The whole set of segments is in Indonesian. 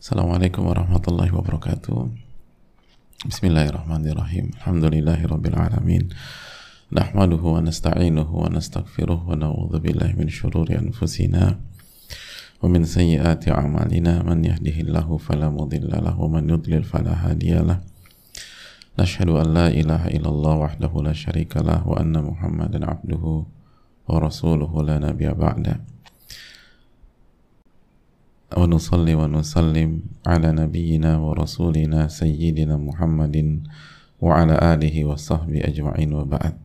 Assalamualaikum warahmatullahi wabarakatuh. Bismillahirrahmanirrahim. Alhamdulillahi rabbil alamin. Nahmaduhu wa nasta'inuhu wa nastaghfiruh wa na'udhu billahi min syururi anfusina wa min sayyiati a'malina. Man yahdihillahu fala mudilla lahu wa man yudlil fala hadiyalah Nashhadu an la ilaha illallah wahdahu la syarika lah wa anna muhammadan abduhu wa rasuluhu la nabiyya ba'da ونصلي ونسلم على نبينا ورسولنا سيدنا محمد وعلى آله وصحبه أجمعين وبعد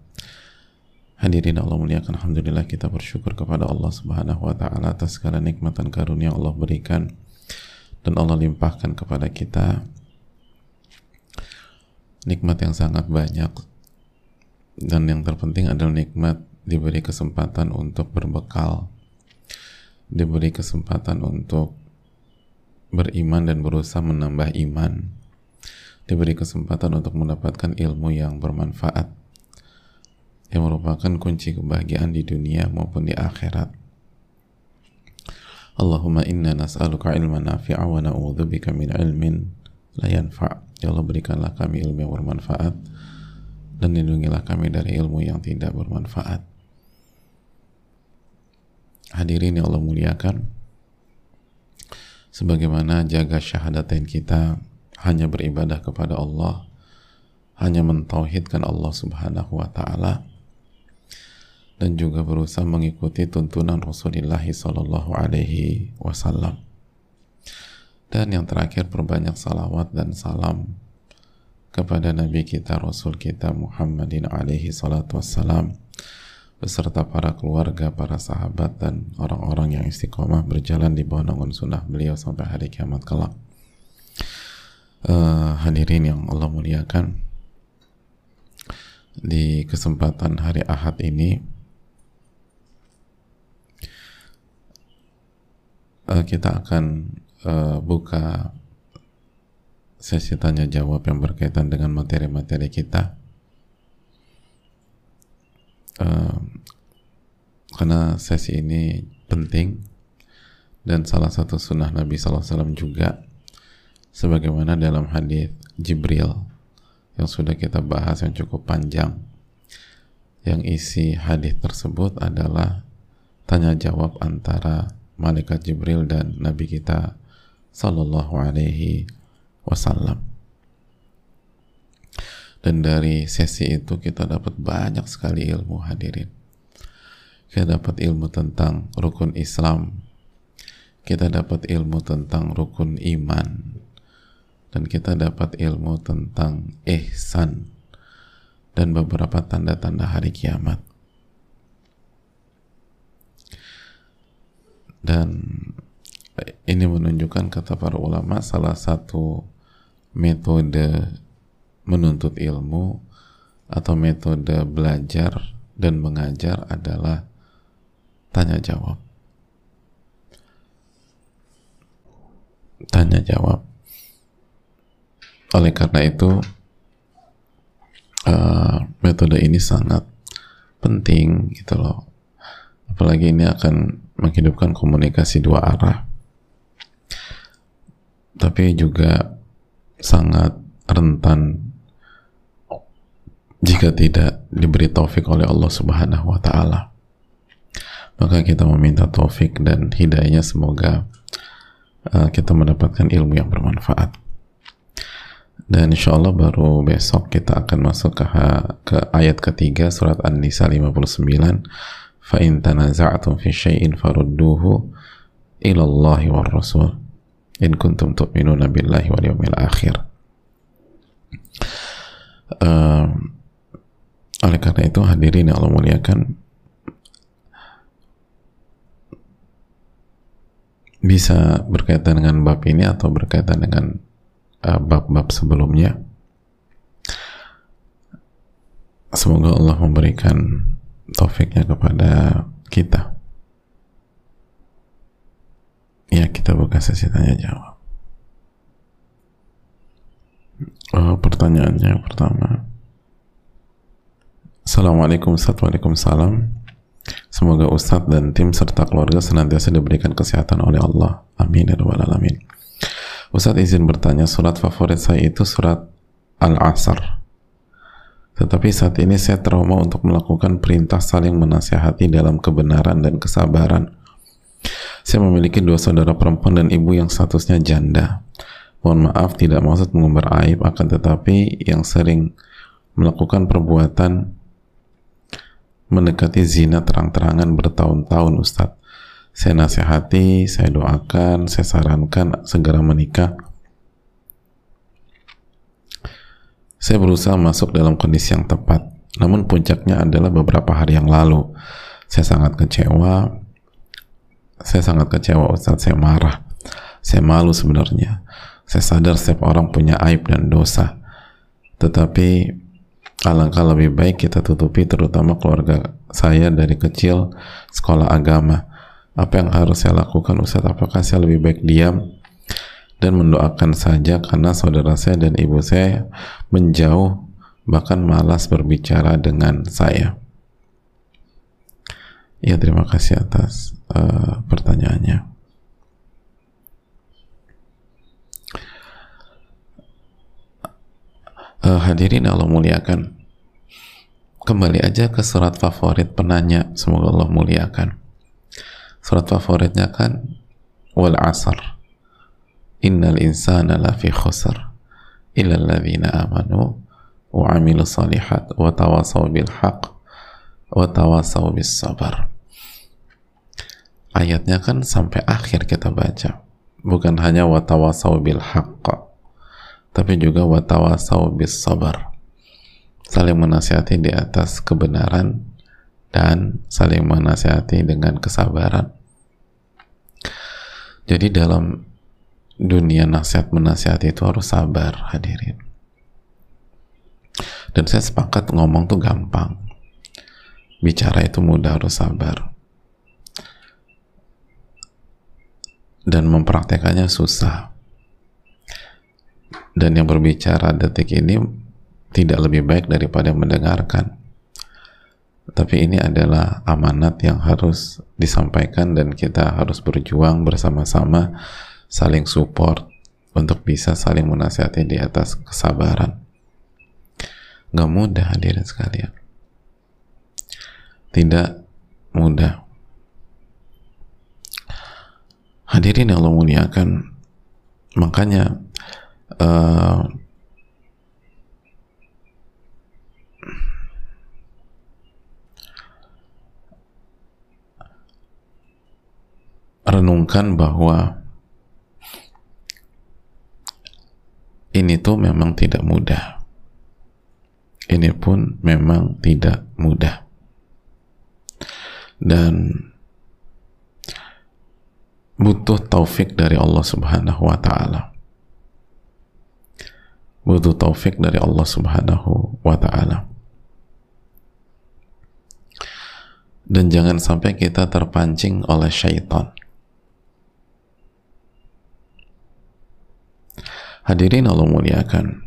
Hadirin Allah muliakan Alhamdulillah kita bersyukur kepada Allah subhanahu wa ta'ala atas segala nikmat dan karunia Allah berikan dan Allah limpahkan kepada kita nikmat yang sangat banyak dan yang terpenting adalah nikmat diberi kesempatan untuk berbekal diberi kesempatan untuk beriman dan berusaha menambah iman. Diberi kesempatan untuk mendapatkan ilmu yang bermanfaat. Yang merupakan kunci kebahagiaan di dunia maupun di akhirat. Allahumma inna nas'aluka ilman nafi'a wa na'udzubika min ilmin la yanfa' Ya Allah berikanlah kami ilmu yang bermanfaat dan lindungilah kami dari ilmu yang tidak bermanfaat Hadirin yang Allah muliakan sebagaimana jaga syahadatain kita hanya beribadah kepada Allah hanya mentauhidkan Allah subhanahu wa ta'ala dan juga berusaha mengikuti tuntunan Rasulullah Sallallahu Alaihi Wasallam. Dan yang terakhir perbanyak salawat dan salam kepada Nabi kita Rasul kita Muhammadin alaihi salatu wassalam beserta para keluarga, para sahabat dan orang-orang yang istiqomah berjalan di bawah naungan sunnah beliau sampai hari kiamat kelak. Uh, hadirin yang Allah muliakan di kesempatan hari Ahad ini uh, kita akan uh, buka sesi tanya jawab yang berkaitan dengan materi-materi kita uh, karena sesi ini penting dan salah satu sunnah Nabi SAW juga sebagaimana dalam hadis Jibril yang sudah kita bahas yang cukup panjang yang isi hadis tersebut adalah tanya jawab antara malaikat Jibril dan Nabi kita Sallallahu Alaihi Wasallam. Dan dari sesi itu kita dapat banyak sekali ilmu hadirin. Kita dapat ilmu tentang rukun Islam. Kita dapat ilmu tentang rukun iman. Dan kita dapat ilmu tentang ihsan dan beberapa tanda-tanda hari kiamat. dan ini menunjukkan kata para ulama salah satu metode menuntut ilmu atau metode belajar dan mengajar adalah tanya jawab. Tanya jawab. Oleh karena itu uh, metode ini sangat penting gitu loh. Apalagi ini akan menghidupkan komunikasi dua arah. Tapi juga sangat rentan jika tidak diberi taufik oleh Allah Subhanahu wa taala. Maka kita meminta taufik dan hidayahnya semoga uh, kita mendapatkan ilmu yang bermanfaat. Dan insya Allah baru besok kita akan masuk ke, ke ayat ketiga surat An-Nisa 59 فإن تنازعتم في شيء فردوه إلى الله والرسول إن كنتم تؤمنون بالله واليوم الآخر uh, oleh karena itu hadirin yang Allah muliakan bisa berkaitan dengan bab ini atau berkaitan dengan bab-bab uh, sebelumnya. Semoga Allah memberikan taufiknya kepada kita. Ya kita buka sesi tanya jawab oh, pertanyaannya yang pertama Assalamualaikum Ustaz Waalaikumsalam Semoga Ustadz dan tim serta keluarga senantiasa diberikan kesehatan oleh Allah Amin ya Alamin Ustadz izin bertanya, surat favorit saya itu surat Al-Asr. Tetapi saat ini saya trauma untuk melakukan perintah saling menasihati dalam kebenaran dan kesabaran. Saya memiliki dua saudara perempuan dan ibu yang statusnya janda. Mohon maaf tidak maksud mengumbar aib, akan tetapi yang sering melakukan perbuatan mendekati zina terang-terangan bertahun-tahun Ustadz. Saya nasihati, saya doakan, saya sarankan segera menikah Saya berusaha masuk dalam kondisi yang tepat, namun puncaknya adalah beberapa hari yang lalu. Saya sangat kecewa, saya sangat kecewa Ustaz, saya marah, saya malu sebenarnya. Saya sadar setiap orang punya aib dan dosa, tetapi alangkah lebih baik kita tutupi terutama keluarga saya dari kecil sekolah agama. Apa yang harus saya lakukan Ustaz? Apakah saya lebih baik diam dan mendoakan saja karena saudara saya dan ibu saya menjauh bahkan malas berbicara dengan saya. Ya terima kasih atas uh, pertanyaannya. Uh, hadirin Allah muliakan. Kembali aja ke surat favorit penanya, semoga Allah muliakan. Surat favoritnya kan wal asr. Innal insana lafi khusr. Illa alladhina amanu wa amilu salihat wa tawasaw bil haq wa tawasaw bis sabar ayatnya kan sampai akhir kita baca. Bukan hanya wa tawasaw bil tapi juga wa tawasaw bis sabar. Saling menasihati di atas kebenaran dan saling menasihati dengan kesabaran. Jadi dalam dunia nasihat menasihat itu harus sabar hadirin. Dan saya sepakat ngomong tuh gampang. Bicara itu mudah harus sabar. Dan mempraktekannya susah dan yang berbicara detik ini tidak lebih baik daripada mendengarkan. Tapi ini adalah amanat yang harus disampaikan dan kita harus berjuang bersama-sama saling support untuk bisa saling menasihati di atas kesabaran. Nggak mudah hadirin sekalian. Tidak mudah. Hadirin yang Allah muliakan makanya uh, renungkan bahwa ini tuh memang tidak mudah. Ini pun memang tidak mudah. Dan butuh taufik dari Allah Subhanahu wa taala. Butuh taufik dari Allah Subhanahu wa taala. Dan jangan sampai kita terpancing oleh syaitan. Hadirin Allah muliakan.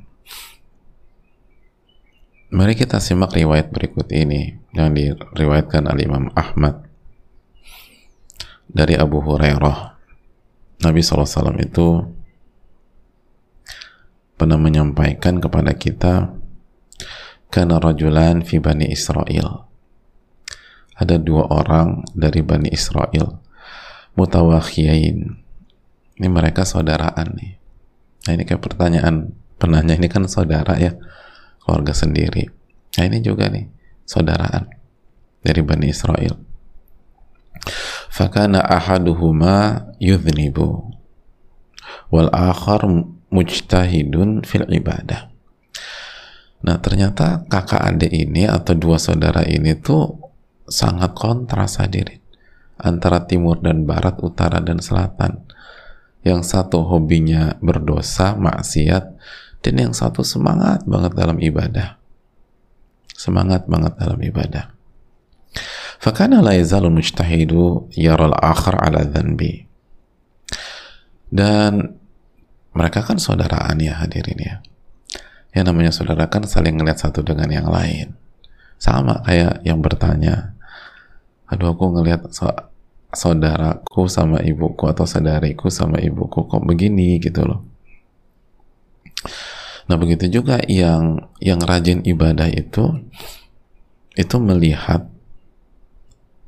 Mari kita simak riwayat berikut ini yang diriwayatkan oleh Imam Ahmad dari Abu Hurairah. Nabi SAW itu pernah menyampaikan kepada kita karena rajulan fi Bani Israel ada dua orang dari Bani Israel mutawakhiyain ini mereka saudaraan nih Nah ini kayak pertanyaan penanya ini kan saudara ya, keluarga sendiri. Nah ini juga nih, saudaraan dari Bani Israel. Fakana ahaduhuma yudhnibu wal akhar mujtahidun fil ibadah. Nah ternyata kakak adik ini atau dua saudara ini tuh sangat kontras hadirin antara timur dan barat, utara dan selatan yang satu hobinya berdosa, maksiat, dan yang satu semangat banget dalam ibadah. Semangat banget dalam ibadah. Fakana la yazalu mujtahidu yaral akhar ala dhanbi. Dan mereka kan saudaraan ya hadirin ya. Yang namanya saudara kan saling ngeliat satu dengan yang lain. Sama kayak yang bertanya, aduh aku ngeliat saudaraku sama ibuku atau saudariku sama ibuku kok begini gitu loh Nah begitu juga yang yang rajin ibadah itu itu melihat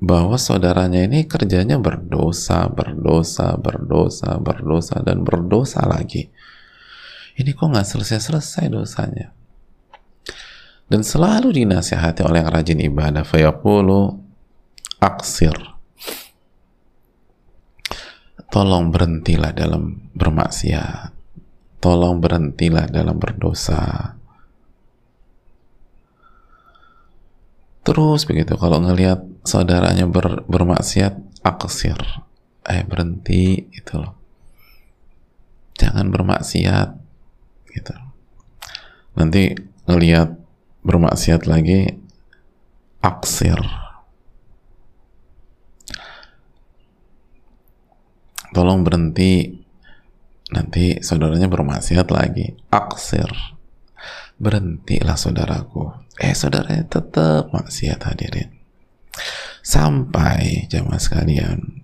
bahwa saudaranya ini kerjanya berdosa, berdosa, berdosa, berdosa, dan berdosa lagi. Ini kok nggak selesai-selesai dosanya. Dan selalu dinasihati oleh yang rajin ibadah. Fayaqulu aksir. Tolong berhentilah dalam bermaksiat tolong berhentilah dalam berdosa. Terus begitu, kalau ngelihat saudaranya ber, bermaksiat, aksir. Eh, berhenti, itu loh. Jangan bermaksiat, gitu. Nanti ngelihat bermaksiat lagi, aksir. Tolong berhenti nanti saudaranya bermaksiat lagi aksir berhentilah saudaraku eh saudaranya tetap maksiat hadirin sampai jamaah sekalian.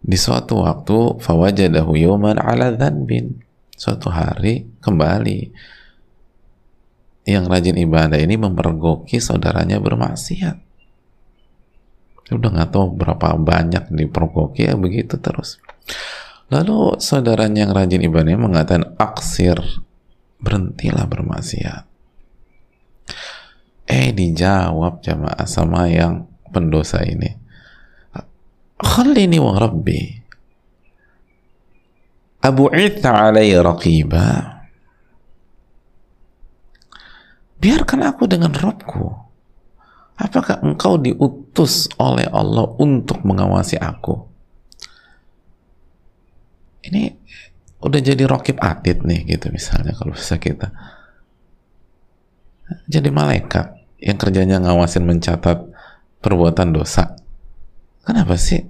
Di suatu waktu fawajadahu yawman ala dhanbin. Suatu hari kembali. Yang rajin ibadah ini mempergoki saudaranya bermaksiat. Udah nggak tahu berapa banyak dipergoki ya begitu terus. Lalu saudaranya yang rajin ibadah mengatakan aksir, berhentilah bermaksiat. Eh dijawab jamaah sama yang pendosa ini. Khalini wa rabbi. Abu Ita alai raqiba. Biarkan aku dengan Robku. Apakah engkau diutus oleh Allah untuk mengawasi aku? ini udah jadi rokib atid nih gitu misalnya kalau bisa kita jadi malaikat yang kerjanya ngawasin mencatat perbuatan dosa. Kenapa sih?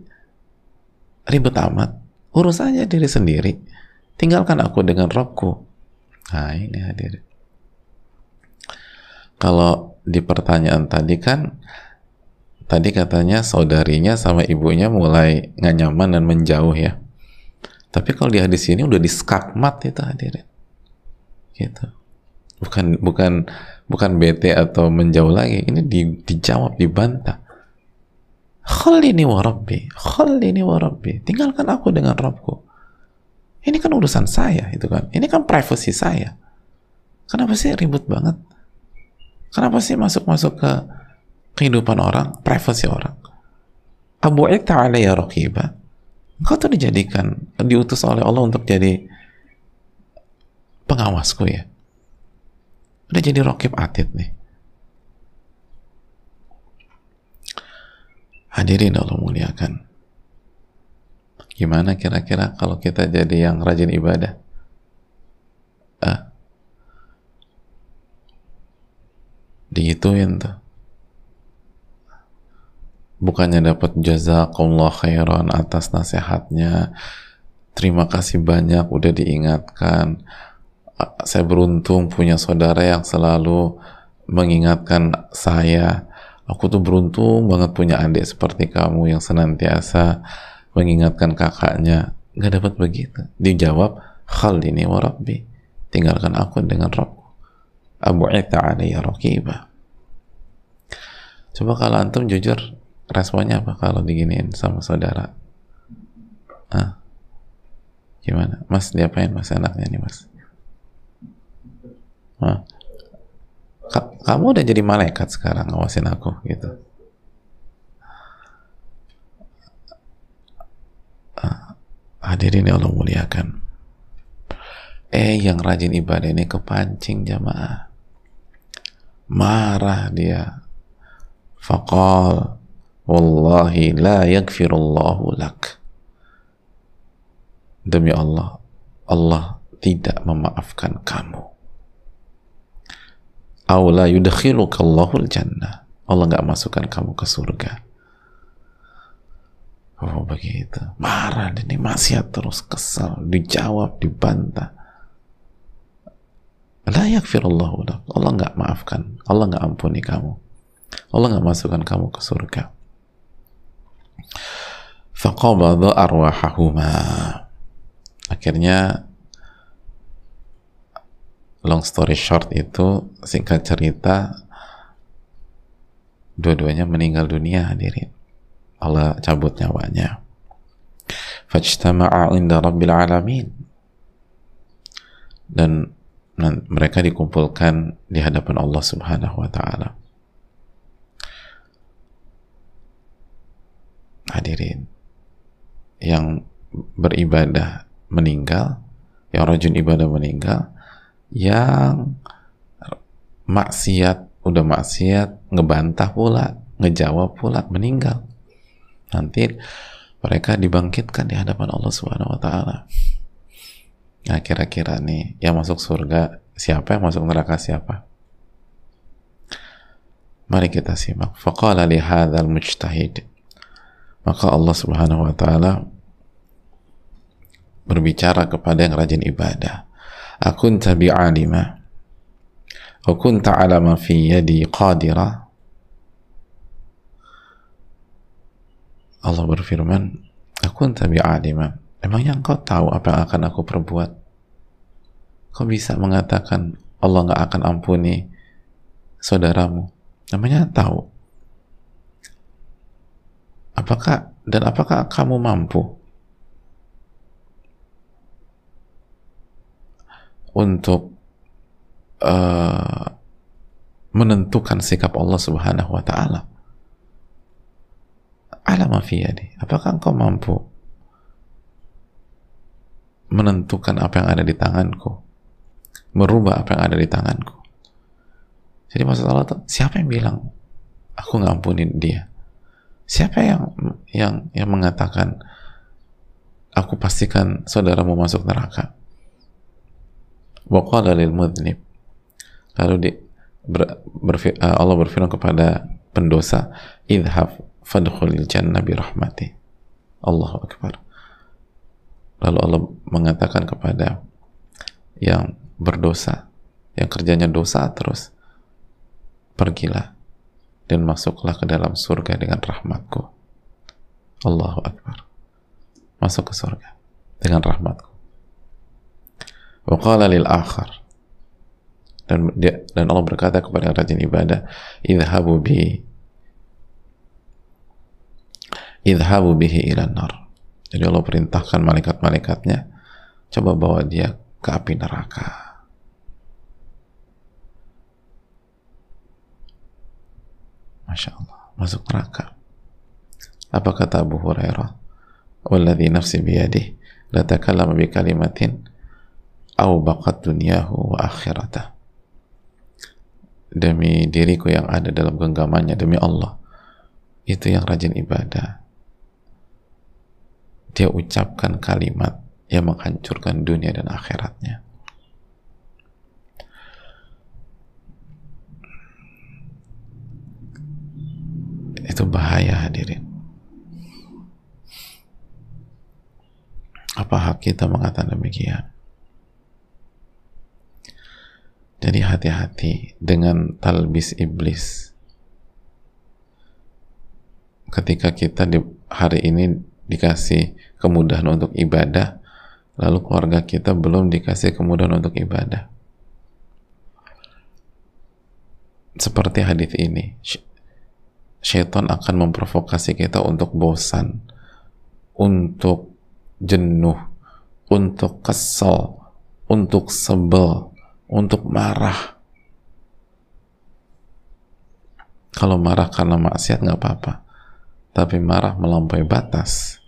Ribet amat. Urus aja diri sendiri. Tinggalkan aku dengan robku. Nah ini hadir. Kalau di pertanyaan tadi kan tadi katanya saudarinya sama ibunya mulai nggak nyaman dan menjauh ya. Tapi kalau di hadis ini udah diskakmat itu hadirin. Gitu. Bukan bukan bukan bete atau menjauh lagi. Ini di, dijawab, dibantah. Khalini wa rabbi, khalini wa rabbi. Tinggalkan aku dengan Rabbku. Ini kan urusan saya, itu kan. Ini kan privacy saya. Kenapa sih ribut banget? Kenapa sih masuk-masuk ke kehidupan orang, privasi orang? Abu Ita ya raqibah Engkau tuh dijadikan, diutus oleh Allah untuk jadi pengawasku ya. Udah jadi rokib atid nih. Hadirin Allah muliakan. Gimana kira-kira kalau kita jadi yang rajin ibadah? Ah. Digituin tuh bukannya dapat jazakumullah khairan atas nasihatnya terima kasih banyak udah diingatkan saya beruntung punya saudara yang selalu mengingatkan saya. Aku tuh beruntung banget punya adik seperti kamu yang senantiasa mengingatkan kakaknya. Nggak dapat begitu. Dijawab hal ini wa rabbi. Tinggalkan aku dengan Rabbku. Abu Ita alaiya raqibah coba kalau antum jujur responnya apa kalau diginiin sama saudara? Ah gimana? Mas diapain mas anaknya nih mas Ka kamu udah jadi malaikat sekarang ngawasin aku gitu ah. hadirin ya Allah muliakan eh yang rajin ibadah ini kepancing jamaah marah dia fakol Wallahi la yakfirullahu lak. Demi Allah, Allah tidak memaafkan kamu. Aula yudkhilukallahu jannah. Allah nggak masukkan kamu ke surga. Oh begitu. Marah ini maksiat terus kesal, dijawab, dibantah. La yakfirullahu. Allah nggak maafkan. Allah nggak ampuni kamu. Allah nggak masukkan kamu ke surga faqabadha arwahahuma akhirnya long story short itu singkat cerita dua-duanya meninggal dunia hadirin. Allah cabut nyawanya. Fajtama'a inda rabbil alamin. Dan mereka dikumpulkan di hadapan Allah subhanahu wa ta'ala. Hadirin yang beribadah meninggal yang rajin ibadah meninggal yang maksiat udah maksiat ngebantah pula ngejawab pula meninggal. Nanti mereka dibangkitkan di hadapan Allah Subhanahu wa taala. Nah kira-kira nih yang masuk surga siapa? Yang masuk neraka siapa? Mari kita simak. Faqala li mujtahid. Maka Allah Subhanahu wa taala berbicara kepada yang rajin ibadah akun tabi alima wa kunta ala ma fi yadi qadira Allah berfirman akun tabi alima emangnya engkau tahu apa yang akan aku perbuat? Kau bisa mengatakan Allah nggak akan ampuni saudaramu. Namanya tahu? Apakah dan apakah kamu mampu untuk uh, menentukan sikap Allah Subhanahu wa taala. Alam afiyadi. Apakah engkau mampu menentukan apa yang ada di tanganku? Merubah apa yang ada di tanganku? Jadi maksud Allah itu siapa yang bilang aku ngampunin dia? Siapa yang yang yang mengatakan aku pastikan saudaramu masuk neraka? Waqala lil mudnib. Lalu di, ber, berfir, uh, Allah berfirman kepada pendosa, "Idhab fadkhulil jannah bi rahmati." Allahu akbar. Lalu Allah mengatakan kepada yang berdosa, yang kerjanya dosa terus, pergilah dan masuklah ke dalam surga dengan rahmatku. Allahu Akbar. Masuk ke surga dengan rahmatku. Waqala lil dan dia, dan Allah berkata kepada yang rajin ibadah, idhabu bi idhabu bihi ila nar. Jadi Allah perintahkan malaikat-malaikatnya coba bawa dia ke api neraka. Masya Allah, masuk neraka. Apa kata Abu Hurairah? Walladhi nafsi biyadih, la bi kalimatin au baqat dunyahu wa akhiratah. Demi diriku yang ada dalam genggamannya demi Allah itu yang rajin ibadah. Dia ucapkan kalimat yang menghancurkan dunia dan akhiratnya. Itu bahaya hadirin. Apa hak kita mengatakan demikian Jadi hati-hati dengan talbis iblis. Ketika kita di hari ini dikasih kemudahan untuk ibadah, lalu keluarga kita belum dikasih kemudahan untuk ibadah. Seperti hadis ini, syaitan akan memprovokasi kita untuk bosan, untuk jenuh, untuk kesel, untuk sebel, untuk marah. Kalau marah karena maksiat nggak apa-apa, tapi marah melampaui batas,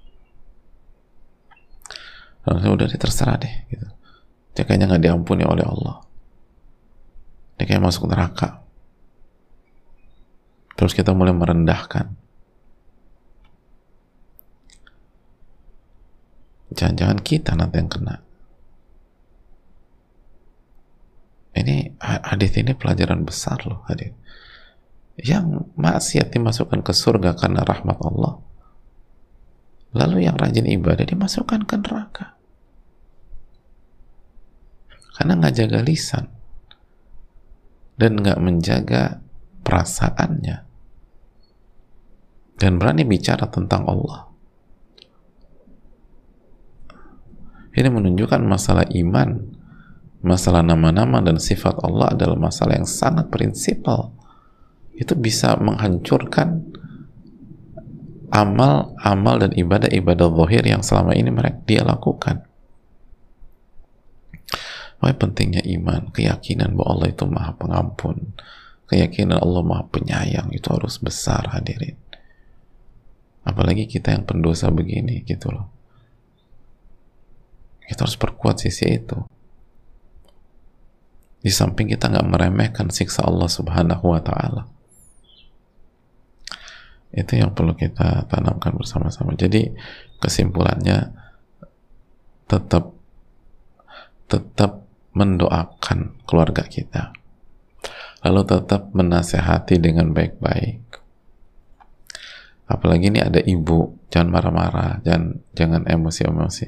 Lalu udah terserah deh, gitu. Dia kayaknya nggak diampuni oleh Allah. Dia kayak masuk neraka. Terus kita mulai merendahkan. Jangan-jangan kita nanti yang kena. Ini hadis ini pelajaran besar loh hadis. Yang maksiat dimasukkan ke surga karena rahmat Allah. Lalu yang rajin ibadah dimasukkan ke neraka. Karena nggak jaga lisan dan nggak menjaga perasaannya dan berani bicara tentang Allah. Ini menunjukkan masalah iman masalah nama-nama dan sifat Allah adalah masalah yang sangat prinsipal itu bisa menghancurkan amal-amal dan ibadah-ibadah zahir yang selama ini mereka dia lakukan Makanya pentingnya iman, keyakinan bahwa Allah itu maha pengampun, keyakinan Allah maha penyayang itu harus besar hadirin. Apalagi kita yang pendosa begini gitu loh. Kita harus perkuat sisi itu. Di samping kita nggak meremehkan siksa Allah Subhanahu wa Ta'ala. Itu yang perlu kita tanamkan bersama-sama. Jadi kesimpulannya tetap tetap mendoakan keluarga kita lalu tetap menasehati dengan baik-baik apalagi ini ada ibu jangan marah-marah jangan jangan emosi-emosi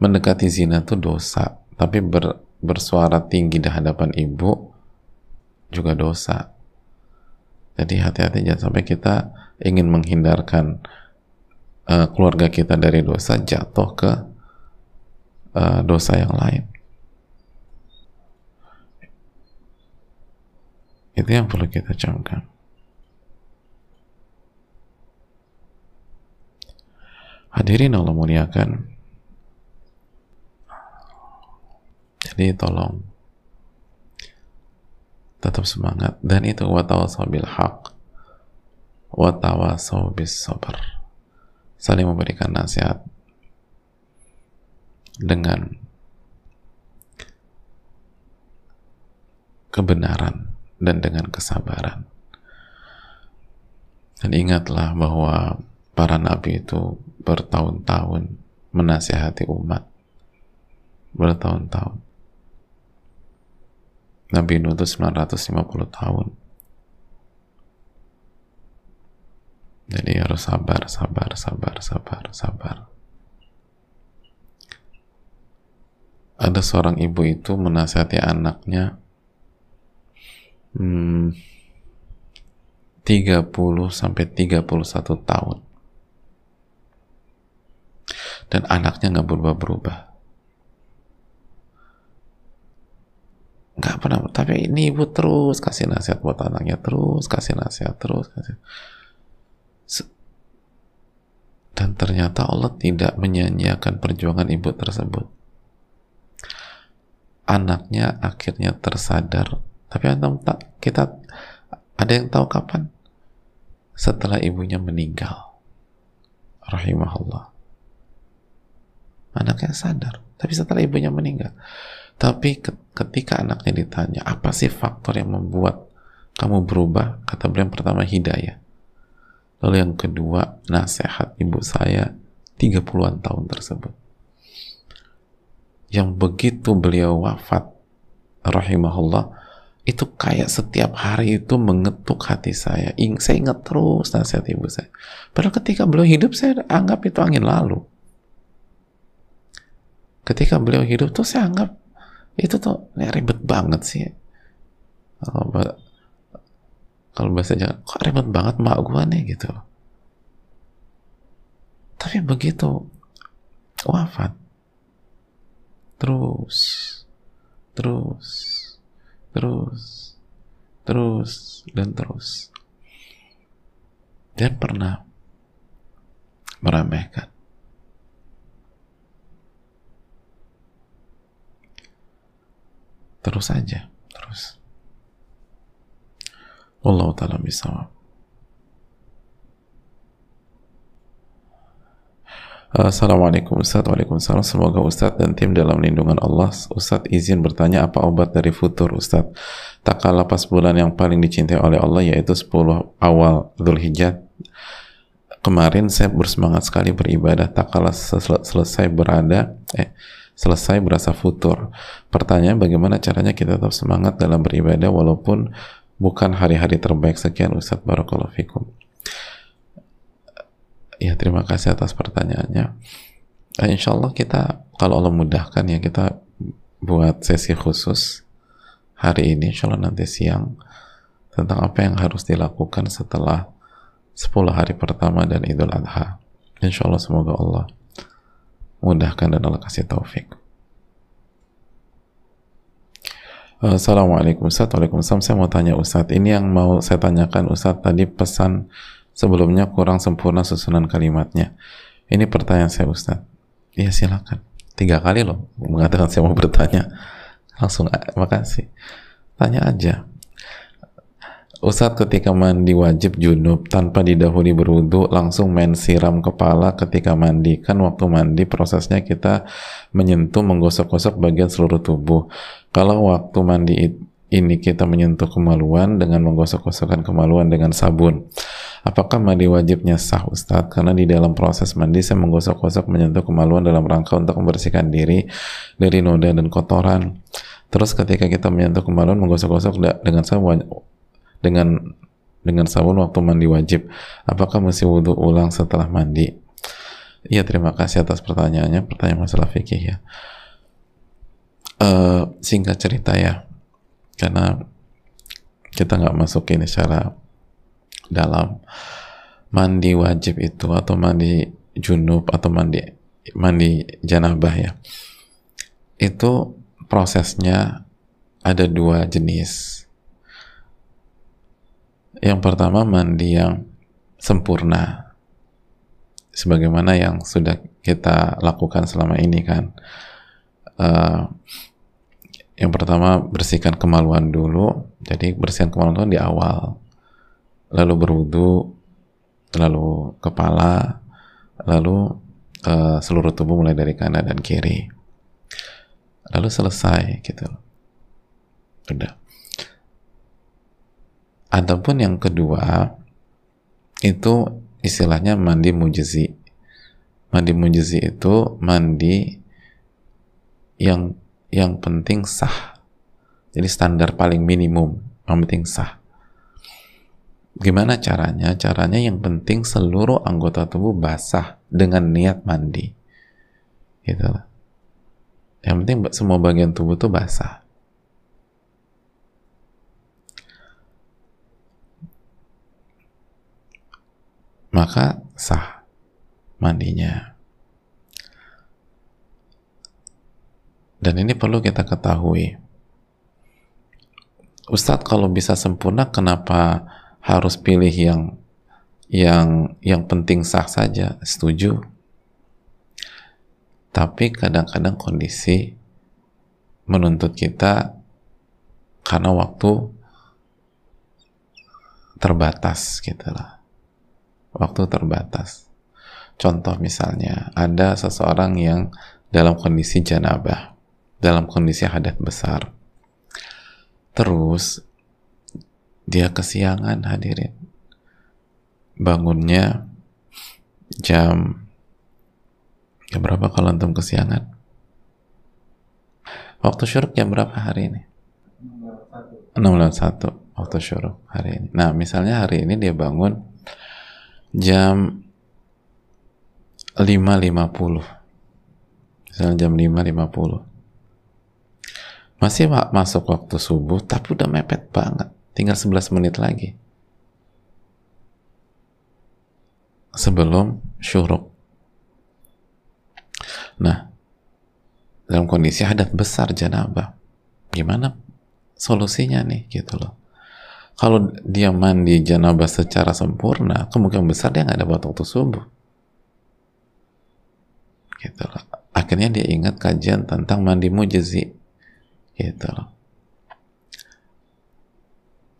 mendekati zina itu dosa tapi ber, bersuara tinggi di hadapan ibu juga dosa jadi hati-hati jangan sampai kita ingin menghindarkan uh, keluarga kita dari dosa jatuh ke uh, dosa yang lain Itu yang perlu kita camkan. Hadirin Allah muliakan. Jadi tolong tetap semangat dan itu watawasau bil haq watawasau bis sabar saling memberikan nasihat dengan kebenaran dan dengan kesabaran. Dan ingatlah bahwa para nabi itu bertahun-tahun menasihati umat. Bertahun-tahun. Nabi Nuh itu 950 tahun. Jadi harus sabar, sabar, sabar, sabar, sabar. Ada seorang ibu itu menasihati anaknya hmm, 30 sampai 31 tahun dan anaknya nggak berubah-berubah nggak pernah tapi ini ibu terus kasih nasihat buat anaknya terus kasih nasihat terus kasih dan ternyata Allah tidak menyanyiakan perjuangan ibu tersebut anaknya akhirnya tersadar tapi antum tak kita ada yang tahu kapan? Setelah ibunya meninggal. Rahimahullah. Anaknya sadar, tapi setelah ibunya meninggal. Tapi ketika anaknya ditanya, apa sih faktor yang membuat kamu berubah? Kata beliau yang pertama hidayah. Lalu yang kedua, nasihat ibu saya 30-an tahun tersebut. Yang begitu beliau wafat, rahimahullah, itu kayak setiap hari itu mengetuk hati saya. Saya ingat terus nasihat ibu saya. Padahal ketika beliau hidup saya anggap itu angin lalu. Ketika beliau hidup tuh saya anggap itu tuh ya, ribet banget sih. Kalau, kalau bahasa jangan kok ribet banget mak gua nih gitu. Tapi begitu wafat terus terus terus terus dan terus dan pernah meremehkan terus saja terus. Allah taala bisa Assalamualaikum Ustaz. Waalaikumsalam. Semoga Ustaz dan tim dalam lindungan Allah Ustaz izin bertanya apa obat dari futur Ustaz? Tak kalah pas bulan yang paling dicintai oleh Allah Yaitu 10 awal Dhul Hijjah Kemarin saya bersemangat sekali beribadah. Tak kalah sel selesai berada Eh selesai berasa futur. Pertanyaan bagaimana caranya kita tetap semangat dalam beribadah Walaupun bukan hari-hari terbaik? Sekian Ustaz Barakallahu Fikum. Ya terima kasih atas pertanyaannya. Uh, insya Allah kita kalau Allah mudahkan ya kita buat sesi khusus hari ini insya Allah nanti siang tentang apa yang harus dilakukan setelah 10 hari pertama dan Idul Adha. Insya Allah semoga Allah mudahkan dan Allah kasih taufik Assalamualaikum Ustaz, Waalaikumsalam. Saya mau tanya Ustaz, ini yang mau saya tanyakan Ustaz tadi pesan sebelumnya kurang sempurna susunan kalimatnya. Ini pertanyaan saya Ustaz. Iya silakan. Tiga kali loh mengatakan saya mau bertanya. Langsung makasih. Tanya aja. Ustadz ketika mandi wajib junub tanpa didahului berwudu langsung main siram kepala ketika mandi. Kan waktu mandi prosesnya kita menyentuh menggosok-gosok bagian seluruh tubuh. Kalau waktu mandi ini kita menyentuh kemaluan dengan menggosok-gosokkan kemaluan dengan sabun. Apakah mandi wajibnya sah Ustadz? Karena di dalam proses mandi saya menggosok-gosok menyentuh kemaluan dalam rangka untuk membersihkan diri dari noda dan kotoran. Terus ketika kita menyentuh kemaluan menggosok-gosok dengan sabun dengan dengan sabun waktu mandi wajib. Apakah masih wudhu ulang setelah mandi? Iya terima kasih atas pertanyaannya pertanyaan masalah fikih ya. Uh, singkat cerita ya karena kita nggak masuk ini secara dalam. Mandi wajib itu atau mandi junub atau mandi mandi janabah ya itu prosesnya ada dua jenis yang pertama mandi yang sempurna. Sebagaimana yang sudah kita lakukan selama ini kan? Uh, yang pertama bersihkan kemaluan dulu. Jadi bersihkan kemaluan di awal. Lalu berwudu lalu kepala lalu uh, seluruh tubuh mulai dari kanan dan kiri. Lalu selesai gitu. Udah Adapun yang kedua itu istilahnya mandi mujizi. Mandi mujizi itu mandi yang yang penting sah. Jadi standar paling minimum yang penting sah. Gimana caranya? Caranya yang penting seluruh anggota tubuh basah dengan niat mandi. Gitu Yang penting semua bagian tubuh tuh basah. Maka sah mandinya. Dan ini perlu kita ketahui. Ustadz kalau bisa sempurna kenapa harus pilih yang yang yang penting sah saja? Setuju. Tapi kadang-kadang kondisi menuntut kita karena waktu terbatas gitu waktu terbatas. Contoh misalnya, ada seseorang yang dalam kondisi janabah, dalam kondisi hadat besar. Terus, dia kesiangan hadirin. Bangunnya jam, jam berapa kalau antum kesiangan? Waktu syuruk jam berapa hari ini? 6.1 waktu syuruk hari ini. Nah, misalnya hari ini dia bangun jam 5.50 misalnya jam 5.50 masih masuk waktu subuh tapi udah mepet banget. Tinggal 11 menit lagi. Sebelum syuruk. Nah dalam kondisi hadat besar janabah. Gimana solusinya nih gitu loh kalau dia mandi janabah secara sempurna, kemungkinan besar dia nggak dapat waktu subuh. Gitu loh. Akhirnya dia ingat kajian tentang mandi mujizi. Gitu loh.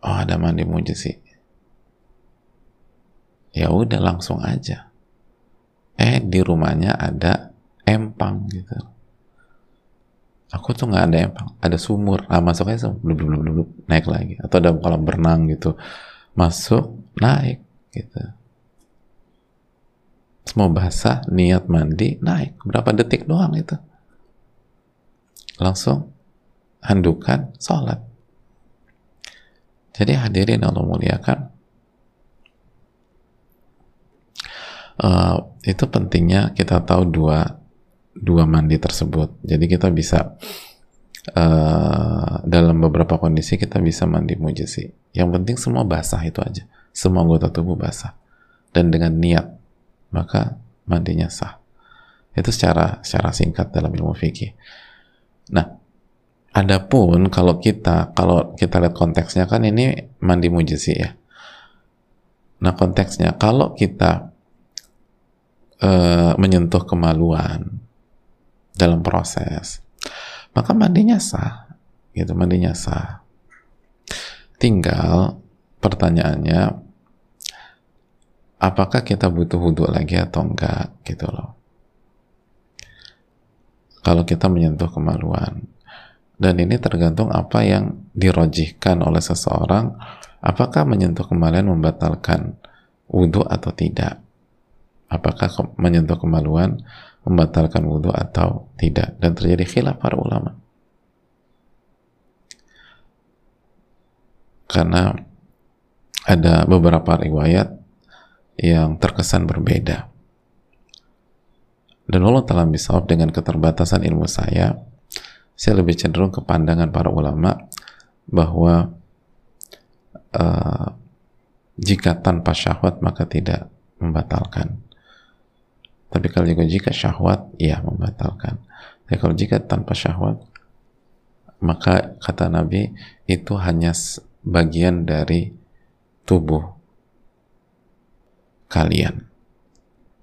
Oh ada mandi mujizi. Ya udah langsung aja. Eh di rumahnya ada empang gitu. Loh aku tuh nggak ada yang ada sumur. Ah masuk aja belum belum belum belum naik lagi. Atau ada kolam berenang gitu. Masuk naik gitu. Semua basah niat mandi naik. Berapa detik doang itu. Langsung handukan sholat. Jadi hadirin Allah muliakan. Uh, itu pentingnya kita tahu dua dua mandi tersebut. Jadi kita bisa uh, dalam beberapa kondisi kita bisa mandi mujisi. Yang penting semua basah itu aja. Semua anggota tubuh basah dan dengan niat maka mandinya sah. Itu secara secara singkat dalam ilmu fikih. Nah, Adapun kalau kita kalau kita lihat konteksnya kan ini mandi mujisi ya. Nah konteksnya kalau kita uh, menyentuh kemaluan dalam proses, maka mandinya sah, gitu mandinya sah. Tinggal pertanyaannya, apakah kita butuh wudhu lagi atau enggak, gitu loh. Kalau kita menyentuh kemaluan, dan ini tergantung apa yang dirojihkan oleh seseorang apakah menyentuh kemaluan membatalkan wudhu atau tidak apakah menyentuh kemaluan membatalkan wudhu atau tidak. Dan terjadi khilaf para ulama. Karena ada beberapa riwayat yang terkesan berbeda. Dan Allah telah bisa dengan keterbatasan ilmu saya saya lebih cenderung ke pandangan para ulama bahwa uh, jika tanpa syahwat maka tidak membatalkan. Tapi kalau juga jika syahwat, ya membatalkan. Tapi kalau jika tanpa syahwat, maka kata Nabi itu hanya bagian dari tubuh kalian.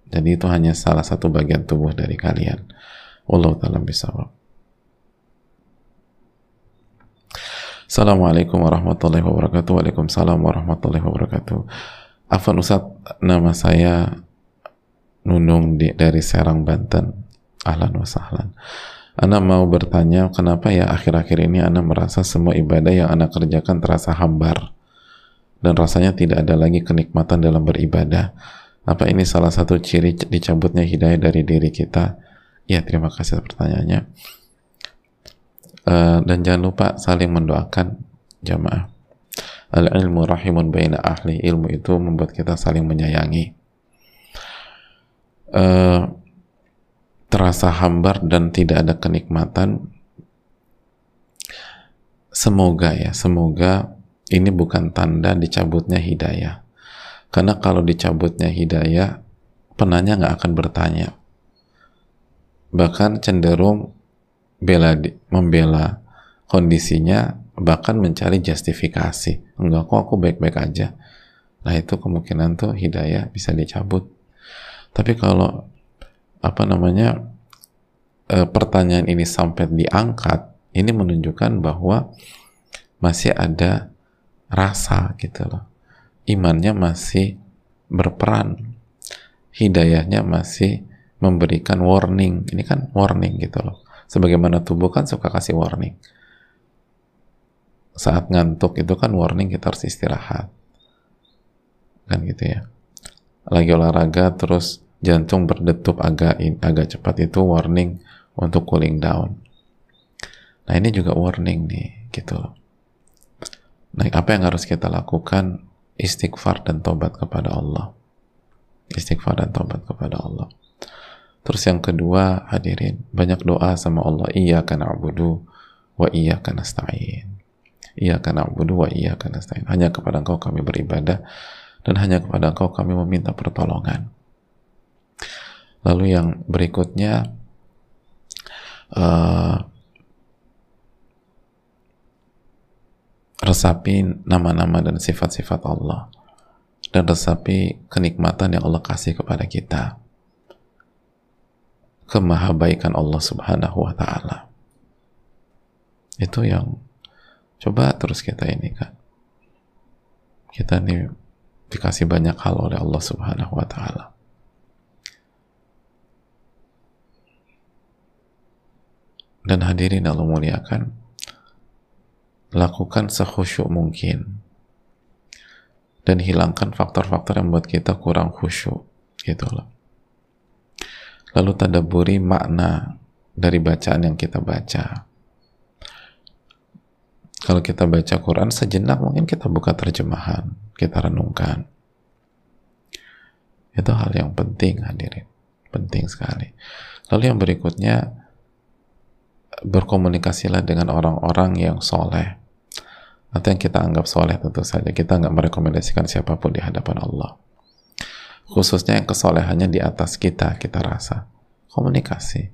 Jadi itu hanya salah satu bagian tubuh dari kalian. Allah taala bisawab. Assalamualaikum warahmatullahi wabarakatuh. Waalaikumsalam warahmatullahi wabarakatuh. Afan Ustaz, nama saya Nunung di, dari Serang, Banten. Ahlan wa sahlan. Anda mau bertanya, kenapa ya akhir-akhir ini Anda merasa semua ibadah yang Anda kerjakan terasa hambar dan rasanya tidak ada lagi kenikmatan dalam beribadah. Apa ini salah satu ciri dicabutnya hidayah dari diri kita? Ya, terima kasih pertanyaannya. Eh, dan jangan lupa saling mendoakan jamaah al ilmu rahimun baina ahli ilmu itu membuat kita saling menyayangi uh, terasa hambar dan tidak ada kenikmatan semoga ya semoga ini bukan tanda dicabutnya hidayah. Karena kalau dicabutnya hidayah penanya nggak akan bertanya. Bahkan cenderung bela membela kondisinya bahkan mencari justifikasi. Enggak kok aku baik-baik aja. Nah itu kemungkinan tuh hidayah bisa dicabut tapi kalau apa namanya e, pertanyaan ini sampai diangkat ini menunjukkan bahwa masih ada rasa gitu loh. Imannya masih berperan. Hidayahnya masih memberikan warning. Ini kan warning gitu loh. Sebagaimana tubuh kan suka kasih warning. Saat ngantuk itu kan warning kita harus istirahat. Kan gitu ya lagi olahraga terus jantung berdetup agak agak cepat itu warning untuk cooling down nah ini juga warning nih gitu loh nah apa yang harus kita lakukan istighfar dan tobat kepada Allah istighfar dan tobat kepada Allah Terus yang kedua, hadirin, banyak doa sama Allah. Iya karena abudu wa iya karena stain. Iya karena abudu wa iya karena stain. Hanya kepada engkau kami beribadah dan hanya kepada engkau kami meminta pertolongan. Lalu yang berikutnya, uh, resapi nama-nama dan sifat-sifat Allah dan resapi kenikmatan yang Allah kasih kepada kita kemahabaikan Allah Subhanahu wa taala. Itu yang coba terus kita ini kan. Kita nih dikasih banyak hal oleh Allah Subhanahu wa taala. Dan hadirin Allah muliakan, lakukan sekhusyuk mungkin dan hilangkan faktor-faktor yang membuat kita kurang khusyuk gitu loh lalu tadaburi makna dari bacaan yang kita baca. Kalau kita baca Quran sejenak mungkin kita buka terjemahan, kita renungkan. Itu hal yang penting hadirin, penting sekali. Lalu yang berikutnya berkomunikasilah dengan orang-orang yang soleh. Atau yang kita anggap soleh tentu saja. Kita nggak merekomendasikan siapa pun di hadapan Allah. Khususnya yang kesolehannya di atas kita kita rasa. Komunikasi.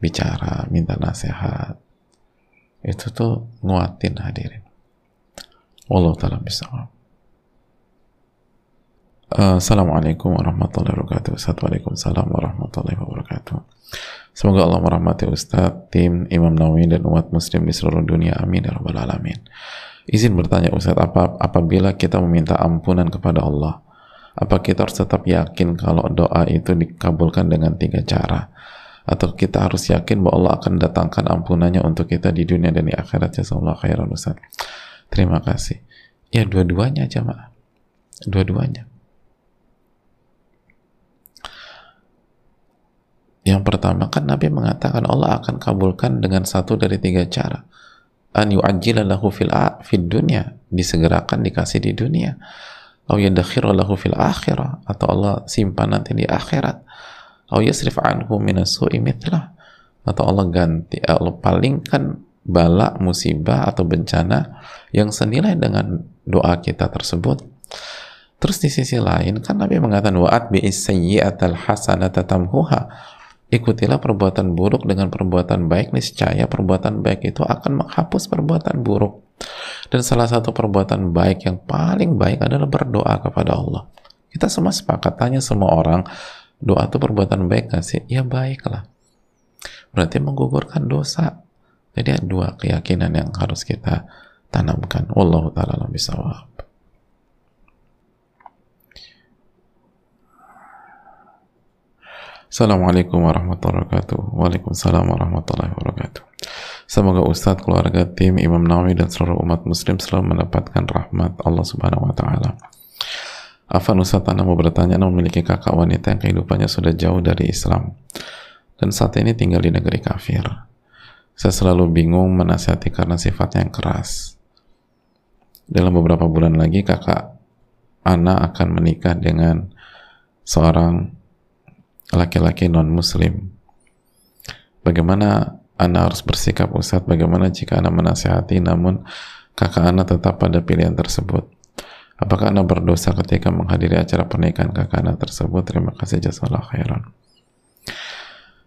Bicara minta nasihat itu tuh nguatin hadirin. Allah taala bisa Uh, Assalamualaikum warahmatullahi wabarakatuh. Assalamualaikum warahmatullahi wabarakatuh. Semoga Allah merahmati Ustadz, tim, Imam Nawawi dan umat muslim di seluruh dunia. Amin ya Rabbal Alamin. Izin bertanya Ustadz, apa, apabila kita meminta ampunan kepada Allah apa kita harus tetap yakin kalau doa itu dikabulkan dengan tiga cara atau kita harus yakin bahwa Allah akan datangkan ampunannya untuk kita di dunia dan di akhirat. Allah khairan Ustaz. Terima kasih. Ya dua-duanya jamaah. Dua-duanya. Yang pertama kan Nabi mengatakan Allah akan kabulkan dengan satu dari tiga cara. An yu'ajjila lahu fil, fil dunya. Disegerakan dikasih di dunia. Atau yadakhiru lahu fil akhirah. Atau Allah simpan nanti di akhirat atau yasrif anhu minasu'i mithlah atau Allah ganti Allah palingkan bala musibah atau bencana yang senilai dengan doa kita tersebut. Terus di sisi lain kan Nabi mengatakan wa'at bi'is sayyi'atal hasanata tamhuha. Ikutilah perbuatan buruk dengan perbuatan baik niscaya perbuatan baik itu akan menghapus perbuatan buruk. Dan salah satu perbuatan baik yang paling baik adalah berdoa kepada Allah. Kita semua sepakat tanya semua orang doa itu perbuatan baik gak sih? ya baiklah berarti menggugurkan dosa jadi dua keyakinan yang harus kita tanamkan Wallahu ta'ala bisawab Assalamualaikum warahmatullahi wabarakatuh. Waalaikumsalam warahmatullahi wabarakatuh. Semoga Ustadz, keluarga, tim, Imam Nawawi, dan seluruh umat muslim selalu mendapatkan rahmat Allah subhanahu wa ta'ala. Afan Ustadz Anda mau bertanya, Anda memiliki kakak wanita yang kehidupannya sudah jauh dari Islam. Dan saat ini tinggal di negeri kafir. Saya selalu bingung menasihati karena sifatnya yang keras. Dalam beberapa bulan lagi kakak Ana akan menikah dengan seorang laki-laki non-muslim. Bagaimana Anda harus bersikap Ustadz? Bagaimana jika Anda menasihati namun kakak Anda tetap pada pilihan tersebut? Apakah Anda berdosa ketika menghadiri acara pernikahan kakak Anda tersebut? Terima kasih jazakallah khairan.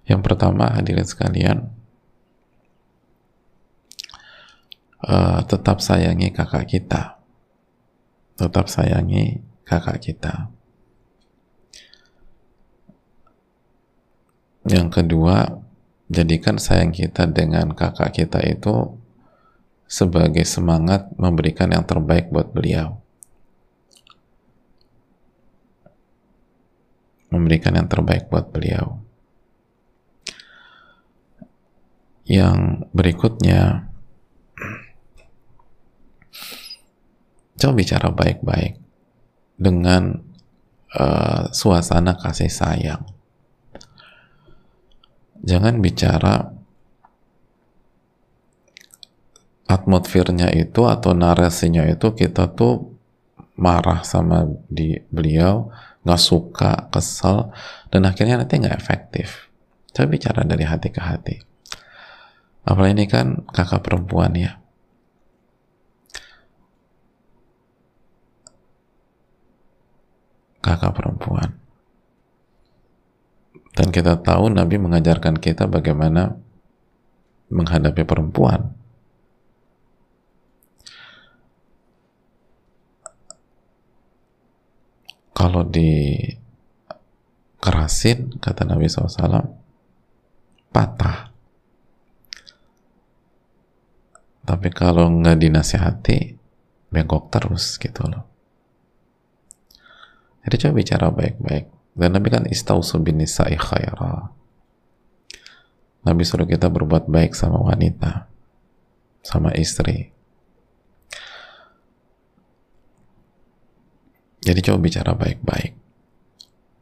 Yang pertama hadirin sekalian, uh, tetap sayangi kakak kita. Tetap sayangi kakak kita. Yang kedua, jadikan sayang kita dengan kakak kita itu sebagai semangat memberikan yang terbaik buat beliau. Memberikan yang terbaik buat beliau. Yang berikutnya, coba bicara baik-baik dengan uh, suasana kasih sayang jangan bicara atmosfernya itu atau narasinya itu kita tuh marah sama di beliau nggak suka kesel dan akhirnya nanti nggak efektif. Coba bicara dari hati ke hati. Apalagi ini kan kakak perempuan ya. Kakak perempuan. Dan kita tahu Nabi mengajarkan kita bagaimana menghadapi perempuan. Kalau di kerasin, kata Nabi SAW, patah. Tapi kalau nggak dinasihati, bengkok terus gitu loh. Jadi coba bicara baik-baik dan Nabi kan istausu bin nisa'i khaira. Nabi suruh kita berbuat baik sama wanita, sama istri. Jadi coba bicara baik-baik.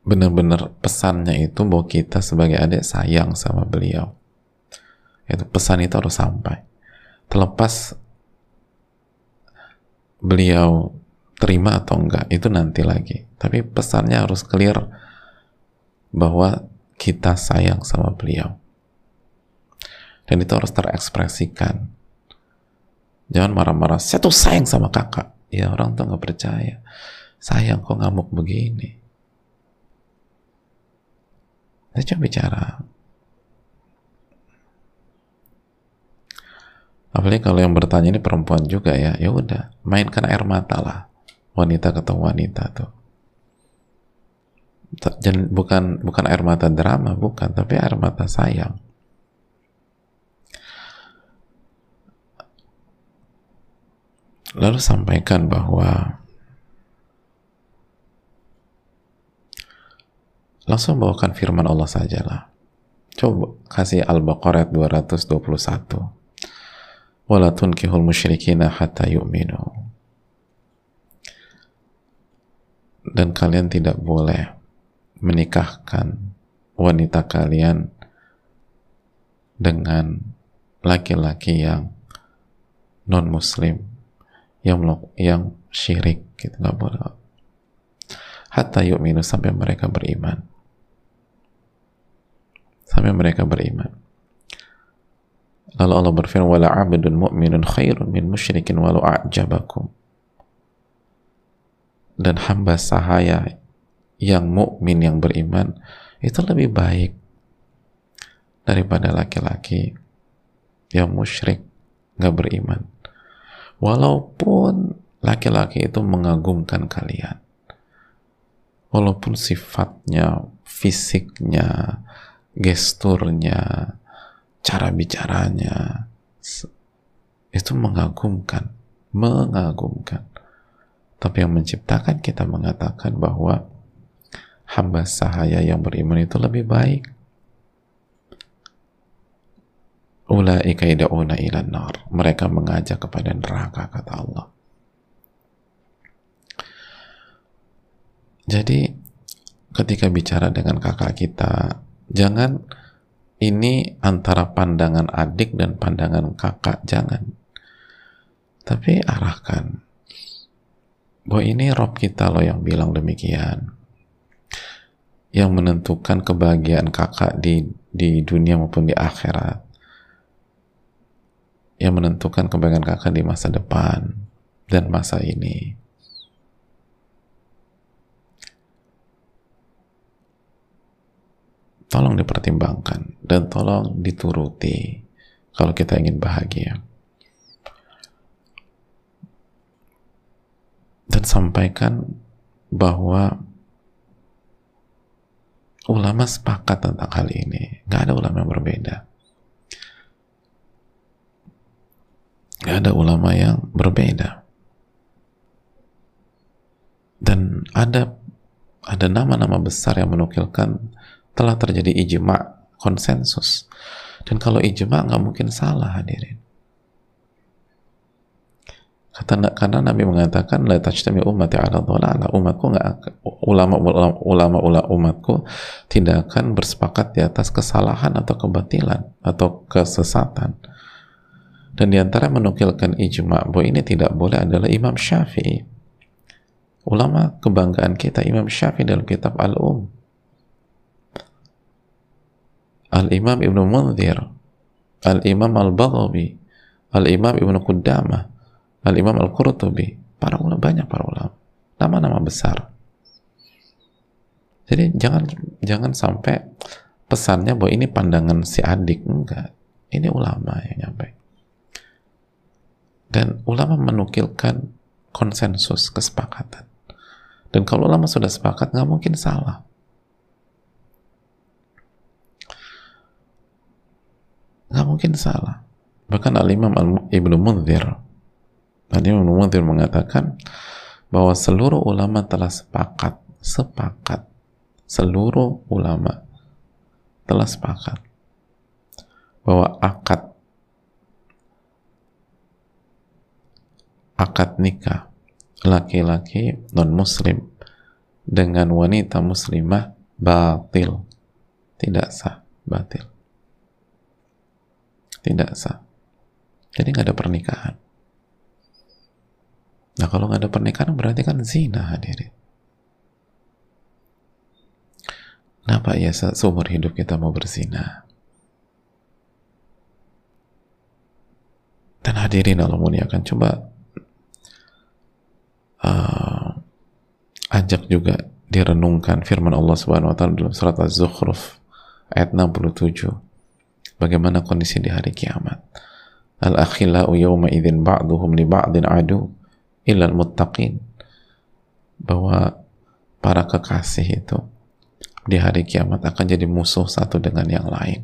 Benar-benar pesannya itu bahwa kita sebagai adik sayang sama beliau. Itu pesan itu harus sampai. Terlepas beliau terima atau enggak, itu nanti lagi. Tapi pesannya harus clear bahwa kita sayang sama beliau. Dan itu harus terekspresikan. Jangan marah-marah, saya tuh sayang sama kakak. Ya orang tuh nggak percaya. Sayang kok ngamuk begini. Saya coba bicara. apalagi kalau yang bertanya ini perempuan juga ya ya udah mainkan air mata lah wanita ketemu wanita tuh dan bukan bukan air mata drama bukan tapi air mata sayang lalu sampaikan bahwa langsung bawakan firman Allah sajalah. Coba kasih Al-Baqarah 221 wala tunkihul musyrikina hatta yu'minu. Dan kalian tidak boleh menikahkan wanita kalian dengan laki-laki yang non muslim yang yang syirik gitu. Nggak boleh. Hatta yu'minu sampai mereka beriman sampai mereka beriman Lalu Allah berfirman, "Wala 'abdun mu'minun khairun min musyrikin walau a'jabakum." Dan hamba sahaya yang mukmin yang beriman itu lebih baik daripada laki-laki yang musyrik nggak beriman. Walaupun laki-laki itu mengagumkan kalian, walaupun sifatnya, fisiknya, gesturnya, cara bicaranya itu mengagumkan, mengagumkan. Tapi yang menciptakan kita mengatakan bahwa hamba sahaya yang beriman itu lebih baik. Ulaika nar. Mereka mengajak kepada neraka kata Allah. Jadi ketika bicara dengan kakak kita, jangan. Ini antara pandangan adik dan pandangan kakak jangan. Tapi arahkan. Bahwa ini Rob kita loh yang bilang demikian. Yang menentukan kebahagiaan kakak di di dunia maupun di akhirat. Yang menentukan kebahagiaan kakak di masa depan dan masa ini tolong dipertimbangkan dan tolong dituruti kalau kita ingin bahagia. Dan sampaikan bahwa ulama sepakat tentang hal ini. Nggak ada ulama yang berbeda. Nggak ada ulama yang berbeda. Dan ada ada nama-nama besar yang menukilkan telah terjadi ijma konsensus. Dan kalau ijma nggak mungkin salah hadirin. Kata karena Nabi mengatakan la tajtami ummati ala dhalala umatku nggak ulama ulama ulama umatku tidak akan bersepakat di atas kesalahan atau kebatilan atau kesesatan. Dan di antara menukilkan ijma bahwa ini tidak boleh adalah Imam Syafi'i. Ulama kebanggaan kita Imam Syafi'i dalam kitab Al-Um Al-Imam Ibn Munzir, Al-Imam Al-Baghawi, Al-Imam Ibn Qudamah, Al-Imam Al-Qurtubi, para ulama banyak para ulama, nama-nama besar. Jadi jangan jangan sampai pesannya bahwa ini pandangan si adik enggak. Ini ulama yang nyampe. Dan ulama menukilkan konsensus kesepakatan. Dan kalau ulama sudah sepakat nggak mungkin salah. Nggak mungkin salah. Bahkan al-imam al ibnu munzir al-imam munzir mengatakan bahwa seluruh ulama telah sepakat sepakat. Seluruh ulama telah sepakat bahwa akad akad nikah laki-laki non muslim dengan wanita muslimah batil. Tidak sah batil tidak sah jadi nggak ada pernikahan. Nah kalau nggak ada pernikahan berarti kan zina hadirin. Kenapa ya seumur hidup kita mau berzina? Dan hadirin Allah muliakan coba uh, ajak juga direnungkan firman Allah Subhanahu wa taala dalam surat Az-Zukhruf ayat 67 bagaimana kondisi di hari kiamat. al-akhillau yawma idzin ba'duhum li ba'din adu illa al-muttaqin bahwa para kekasih itu di hari kiamat akan jadi musuh satu dengan yang lain.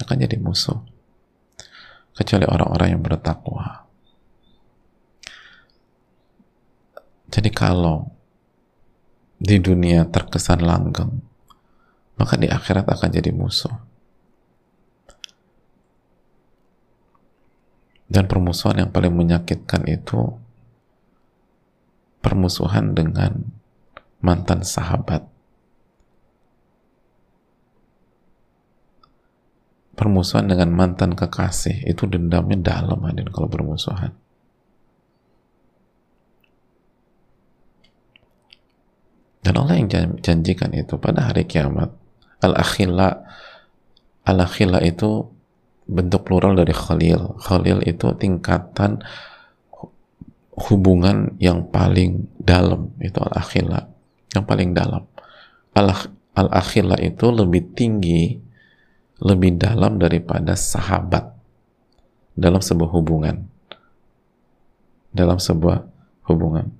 Akan jadi musuh. Kecuali orang-orang yang bertakwa. Jadi kalau di dunia terkesan langgeng maka di akhirat akan jadi musuh dan permusuhan yang paling menyakitkan itu permusuhan dengan mantan sahabat. Permusuhan dengan mantan kekasih itu dendamnya dalam hadin kalau bermusuhan dan Allah yang janjikan itu pada hari kiamat al-akhila al-akhila itu bentuk plural dari khalil. Khalil itu tingkatan hubungan yang paling dalam itu al-akhila yang paling dalam. Al-akhila itu lebih tinggi lebih dalam daripada sahabat dalam sebuah hubungan. Dalam sebuah hubungan.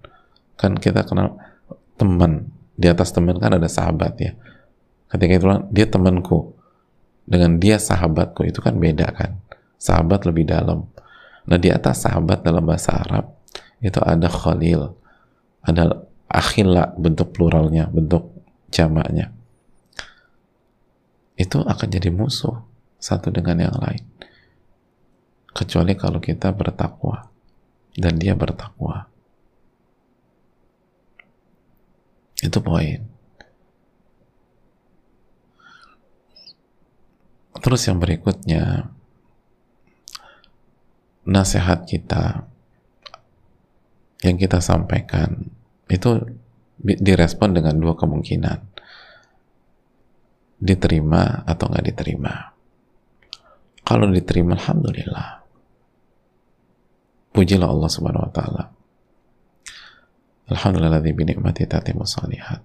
Kan kita kenal teman. Di atas teman kan ada sahabat ya. Ketika itu dia temanku dengan dia sahabatku itu kan beda kan? Sahabat lebih dalam. Nah di atas sahabat dalam bahasa Arab itu ada khalil. Ada akhila bentuk pluralnya bentuk jamaknya. Itu akan jadi musuh satu dengan yang lain. Kecuali kalau kita bertakwa. Dan dia bertakwa. Itu poin terus yang berikutnya nasihat kita yang kita sampaikan itu direspon dengan dua kemungkinan diterima atau nggak diterima. Kalau diterima, alhamdulillah. Pujilah Allah Subhanahu wa taala. Alhamdulillah bi ni'mati tatimu salihat.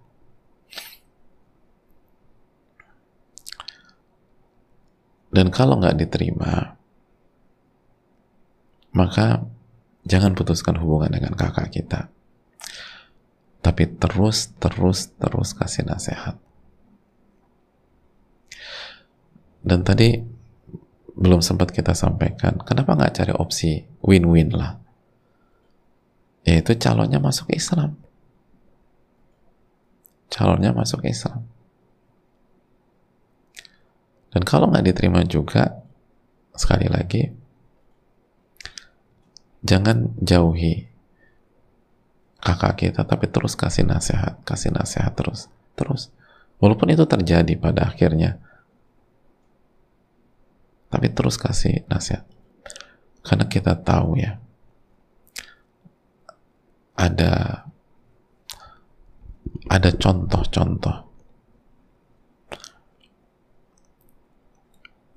Dan kalau nggak diterima, maka jangan putuskan hubungan dengan kakak kita. Tapi terus, terus, terus kasih nasihat. Dan tadi belum sempat kita sampaikan kenapa nggak cari opsi win-win lah? Yaitu calonnya masuk Islam. Calonnya masuk Islam dan kalau nggak diterima juga sekali lagi jangan jauhi kakak kita tapi terus kasih nasihat kasih nasihat terus terus. Walaupun itu terjadi pada akhirnya tapi terus kasih nasihat. Karena kita tahu ya ada ada contoh-contoh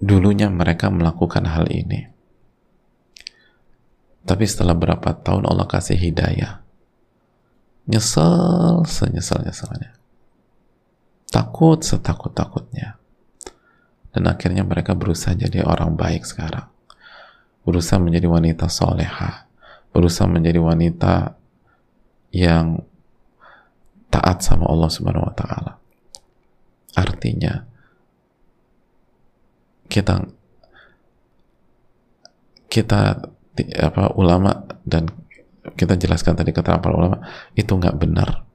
dulunya mereka melakukan hal ini. Tapi setelah berapa tahun Allah kasih hidayah nyesel senyesal nyesalnya takut setakut takutnya dan akhirnya mereka berusaha jadi orang baik sekarang. Berusaha menjadi wanita soleha. Berusaha menjadi wanita yang taat sama Allah Subhanahu wa taala. Artinya kita kita apa ulama dan kita jelaskan tadi kata para ulama itu nggak benar.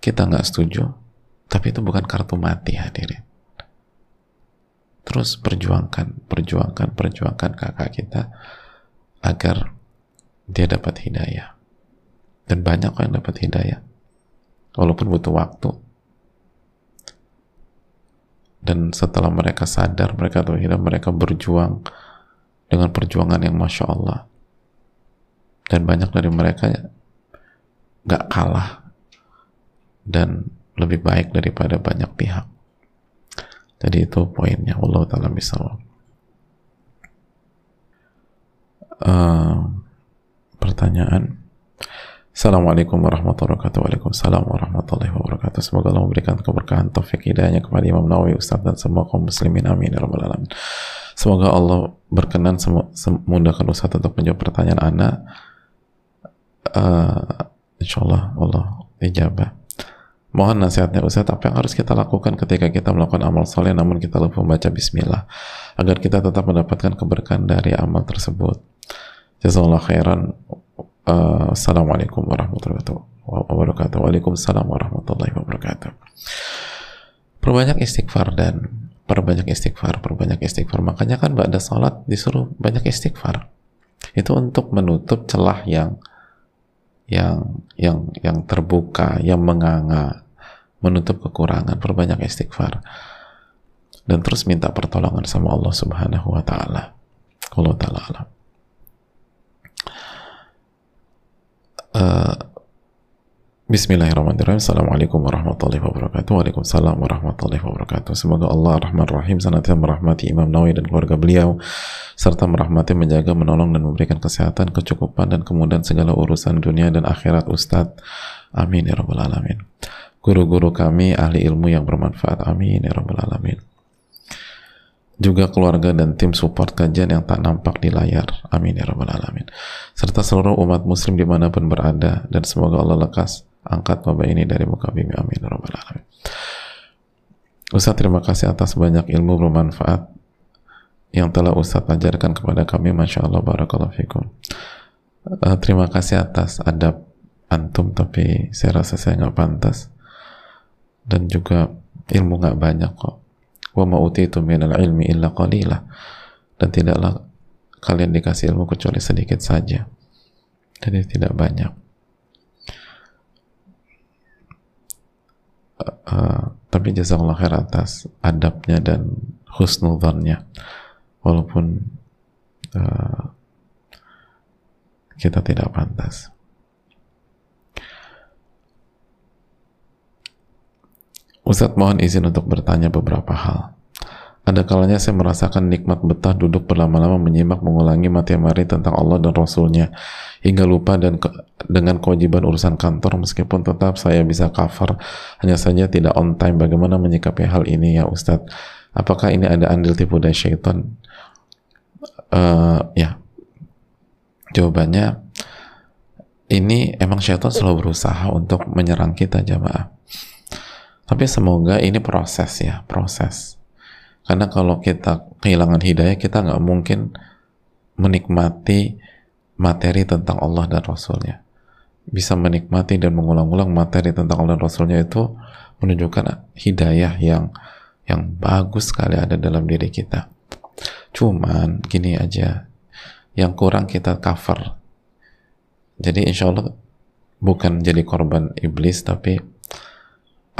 Kita nggak setuju, tapi itu bukan kartu mati hadirin terus perjuangkan, perjuangkan, perjuangkan kakak kita agar dia dapat hidayah. Dan banyak yang dapat hidayah. Walaupun butuh waktu. Dan setelah mereka sadar, mereka tahu mereka berjuang dengan perjuangan yang Masya Allah. Dan banyak dari mereka gak kalah dan lebih baik daripada banyak pihak. Jadi itu poinnya. Allah taala bisa. Uh, pertanyaan. Assalamualaikum warahmatullahi wabarakatuh. Waalaikumsalam warahmatullahi wabarakatuh. Semoga Allah memberikan keberkahan taufik hidayahnya kepada Imam Nawawi, Ustaz dan semua kaum muslimin. Amin. Ya. Semoga Allah berkenan memudahkan Ustaz untuk menjawab pertanyaan Anda. Uh, insya Allah Allah ijabah. Mohon nasihatnya Ustaz, apa yang harus kita lakukan ketika kita melakukan amal soleh namun kita lupa membaca bismillah agar kita tetap mendapatkan keberkahan dari amal tersebut. Jazakallah khairan. Uh, Assalamualaikum warahmatullahi wabarakatuh. Waalaikumsalam warahmatullahi wabarakatuh. Perbanyak istighfar dan perbanyak istighfar, perbanyak istighfar. Makanya kan ada salat disuruh banyak istighfar. Itu untuk menutup celah yang yang yang yang terbuka, yang menganga, menutup kekurangan, perbanyak istighfar. Dan terus minta pertolongan sama Allah Subhanahu wa taala. Allah taala alam. Uh, Bismillahirrahmanirrahim. Assalamualaikum warahmatullahi wabarakatuh. Waalaikumsalam warahmatullahi wabarakatuh. Semoga Allah Rahman Rahim senantiasa merahmati Imam Nawawi dan keluarga beliau serta merahmati, menjaga, menolong dan memberikan kesehatan, kecukupan dan kemudahan segala urusan dunia dan akhirat Ustadz. Amin ya rabbal alamin. Guru-guru kami ahli ilmu yang bermanfaat. Amin ya rabbal alamin. Juga keluarga dan tim support kajian yang tak nampak di layar. Amin ya rabbal alamin. Serta seluruh umat muslim di mana pun berada. Dan semoga Allah lekas angkat wabah ini dari muka bumi. Amin ya rabbal alamin. Ustaz terima kasih atas banyak ilmu bermanfaat yang telah Ustaz ajarkan kepada kami. Masya Allah Barakallahu Fikum. Uh, terima kasih atas adab antum tapi saya rasa saya nggak pantas. Dan juga ilmu nggak banyak kok wa ma'utitu minal ilmi illa qalila. Dan tidaklah kalian dikasih ilmu kecuali sedikit saja. Jadi tidak banyak. Uh, tapi jazakallah khair atas adabnya dan husnudhannya. Walaupun uh, kita tidak pantas Ustadz mohon izin untuk bertanya beberapa hal. Ada kalanya saya merasakan nikmat betah duduk berlama-lama menyimak mengulangi materi tentang Allah dan Rasulnya hingga lupa dan ke, dengan kewajiban urusan kantor meskipun tetap saya bisa cover. Hanya saja tidak on time. Bagaimana menyikapi hal ini ya Ustadz? Apakah ini ada andil tipu daya syaitan? Uh, ya. Jawabannya ini emang syaitan selalu berusaha untuk menyerang kita jamaah tapi semoga ini proses ya proses karena kalau kita kehilangan hidayah, kita nggak mungkin menikmati materi tentang Allah dan Rasulnya. Bisa menikmati dan mengulang-ulang materi tentang Allah dan Rasulnya itu menunjukkan hidayah yang yang bagus sekali ada dalam diri kita. Cuman gini aja, yang kurang kita cover. Jadi insya Allah bukan jadi korban iblis, tapi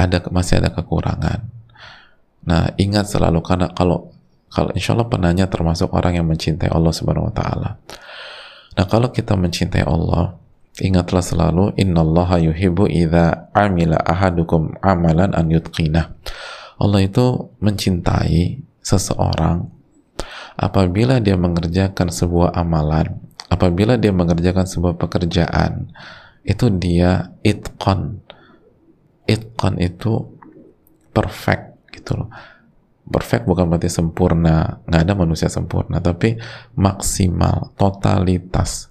ada masih ada kekurangan Nah, ingat selalu karena kalau kalau insya Allah penanya termasuk orang yang mencintai Allah Subhanahu Wa Taala. Nah, kalau kita mencintai Allah, ingatlah selalu innallaha yuhibbu idza amila ahadukum amalan an yutqinah. Allah itu mencintai seseorang apabila dia mengerjakan sebuah amalan, apabila dia mengerjakan sebuah pekerjaan, itu dia itqan. Itqan itu perfect gitu loh. Perfect bukan berarti sempurna nggak ada manusia sempurna tapi maksimal totalitas.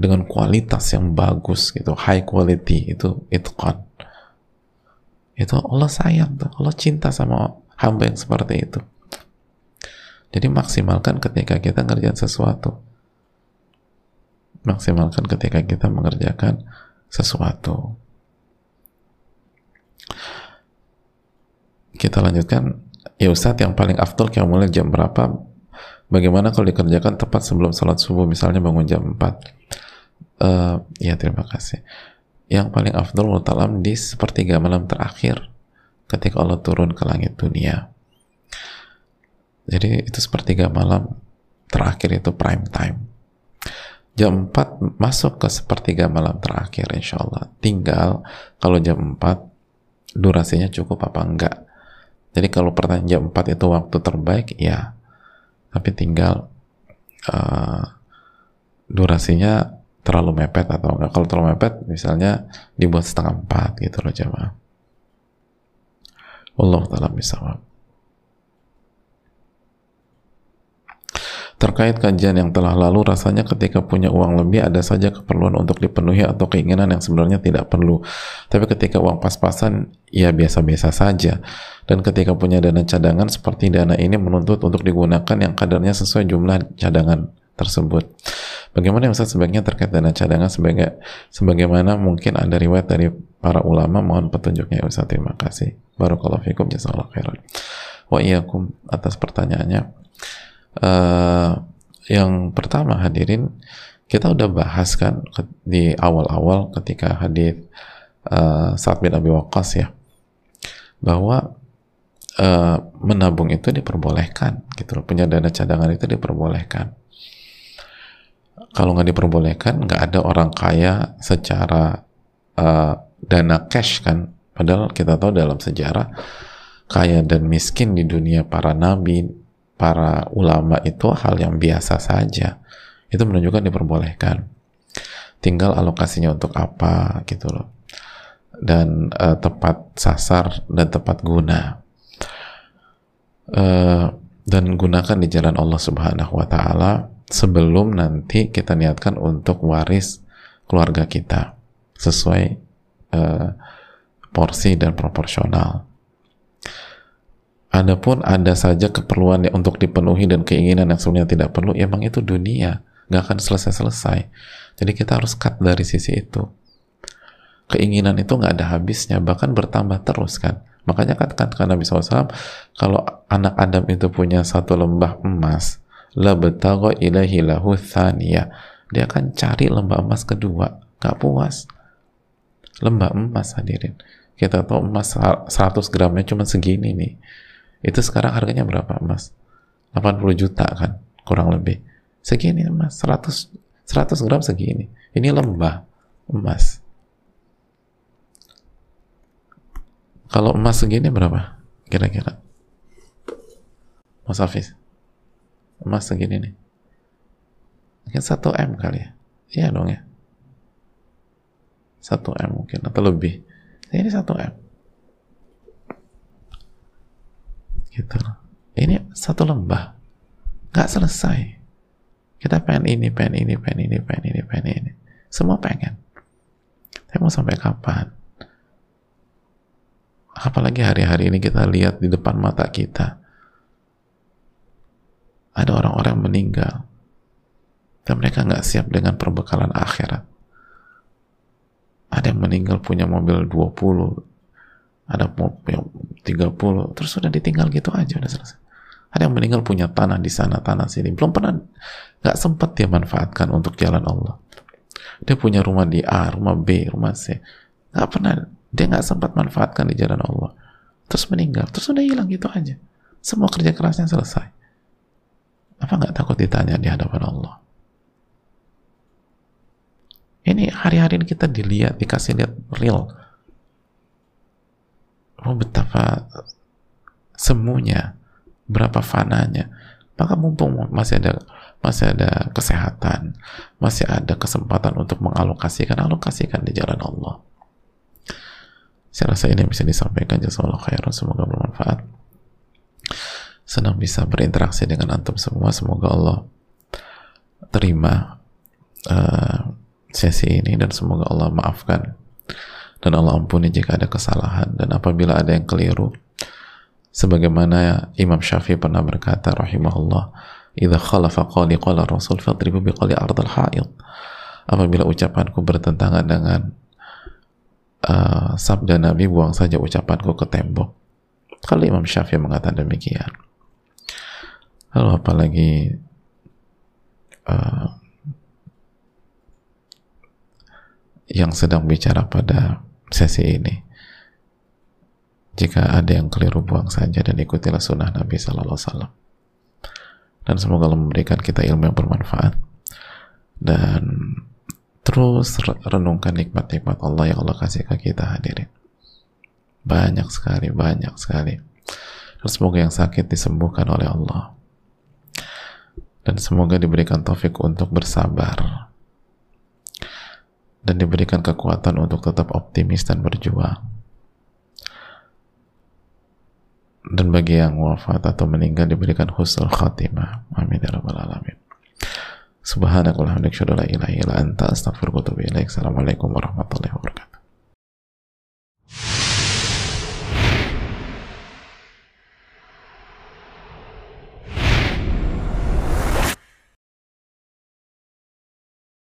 Dengan kualitas yang bagus gitu high quality itu kan. Itu Allah sayang tuh Allah cinta sama hamba yang seperti itu. Jadi maksimalkan ketika kita ngerjain sesuatu. Maksimalkan ketika kita mengerjakan sesuatu kita lanjutkan. Ya Ustadz yang paling afdol mulai jam berapa? Bagaimana kalau dikerjakan tepat sebelum sholat subuh misalnya bangun jam 4 uh, eh, ya terima kasih. Yang paling afdol menurut di sepertiga malam terakhir ketika Allah turun ke langit dunia. Jadi itu sepertiga malam terakhir itu prime time. Jam 4 masuk ke sepertiga malam terakhir insya Allah. Tinggal kalau jam 4 durasinya cukup apa enggak jadi kalau pertanyaan jam 4 itu waktu terbaik, ya. Tapi tinggal uh, durasinya terlalu mepet atau enggak. Kalau terlalu mepet, misalnya dibuat setengah 4 gitu loh jamaah. Allah ta'ala bisa Terkait kajian yang telah lalu, rasanya ketika punya uang lebih ada saja keperluan untuk dipenuhi atau keinginan yang sebenarnya tidak perlu. Tapi ketika uang pas-pasan, ya biasa-biasa saja. Dan ketika punya dana cadangan, seperti dana ini menuntut untuk digunakan yang kadarnya sesuai jumlah cadangan tersebut. Bagaimana Ustaz sebaiknya terkait dana cadangan sebagai sebagaimana mungkin ada riwayat dari para ulama mohon petunjuknya Ustaz terima kasih. Barakallahu fikum jazakallahu khairan. Wa atas pertanyaannya uh, yang pertama hadirin kita udah bahas kan di awal-awal ketika hadir uh, Sa'ad bin Abi Waqqas ya bahwa uh, menabung itu diperbolehkan gitu loh punya dana cadangan itu diperbolehkan. Kalau nggak diperbolehkan nggak ada orang kaya secara uh, dana cash kan. Padahal kita tahu dalam sejarah kaya dan miskin di dunia para nabi para ulama itu hal yang biasa saja. Itu menunjukkan diperbolehkan. Tinggal alokasinya untuk apa gitu loh. Dan uh, tepat sasar dan tepat guna. Uh, dan gunakan di jalan Allah Subhanahu wa taala sebelum nanti kita niatkan untuk waris keluarga kita sesuai uh, porsi dan proporsional. Adapun ada saja keperluan yang untuk dipenuhi dan keinginan yang sebenarnya tidak perlu, ya emang itu dunia, nggak akan selesai-selesai. Jadi kita harus cut dari sisi itu. Keinginan itu nggak ada habisnya, bahkan bertambah terus kan. Makanya katakan Nabi SAW, kalau anak Adam itu punya satu lembah emas, la betago ilahi lahu thaniya. Dia akan cari lembah emas kedua, nggak puas. Lembah emas hadirin. Kita tahu emas 100 gramnya cuma segini nih itu sekarang harganya berapa emas? 80 juta kan, kurang lebih. Segini emas, 100 100 gram segini. Ini lembah emas. Kalau emas segini berapa? Kira-kira. Mas Hafiz. Emas segini nih. Mungkin 1 M kali ya. Iya dong ya. 1 M mungkin atau lebih. Ini 1 gitu. Ini satu lembah. Nggak selesai. Kita pengen ini pengen ini pengen ini pengen ini pengen ini. Semua pengen. Tapi mau sampai kapan? Apalagi hari-hari ini kita lihat di depan mata kita. Ada orang-orang meninggal. Dan mereka nggak siap dengan perbekalan akhirat. Ada yang meninggal punya mobil 20 ada yang 30 terus sudah ditinggal gitu aja udah selesai. Ada yang meninggal punya tanah di sana tanah sini. Belum pernah nggak sempat dia manfaatkan untuk jalan Allah. Dia punya rumah di A rumah B rumah C. Nggak pernah dia nggak sempat manfaatkan di jalan Allah. Terus meninggal terus udah hilang gitu aja. Semua kerja kerasnya selesai. Apa nggak takut ditanya di hadapan Allah? Ini hari-hari kita dilihat dikasih lihat real oh betapa semuanya berapa fananya. Maka mumpung masih ada masih ada kesehatan masih ada kesempatan untuk mengalokasikan alokasikan di jalan Allah. Saya rasa ini bisa disampaikan. Jazakallah khairan. Semoga bermanfaat. Senang bisa berinteraksi dengan antum semua. Semoga Allah terima uh, sesi ini dan semoga Allah maafkan dan Allah ampuni jika ada kesalahan. Dan apabila ada yang keliru sebagaimana Imam Syafi'i pernah berkata rahimahullah idza khalafa qali qala rasul fadribu biqali ardal ha'id. Apabila ucapanku bertentangan dengan uh, sabda Nabi buang saja ucapanku ke tembok. Kalau Imam Syafi'i mengatakan demikian. Lalu apalagi uh, yang sedang bicara pada sesi ini. Jika ada yang keliru buang saja dan ikutilah sunnah Nabi Sallallahu Alaihi Wasallam. Dan semoga Allah memberikan kita ilmu yang bermanfaat dan terus renungkan nikmat-nikmat Allah yang Allah kasih ke kita hadirin. Banyak sekali, banyak sekali. Dan semoga yang sakit disembuhkan oleh Allah. Dan semoga diberikan taufik untuk bersabar dan diberikan kekuatan untuk tetap optimis dan berjuang. Dan bagi yang wafat atau meninggal diberikan husnul khatimah. Amin ya rabbal alamin. Subhanakallahumma wa ilaha illa. Assalamualaikum warahmatullahi wabarakatuh.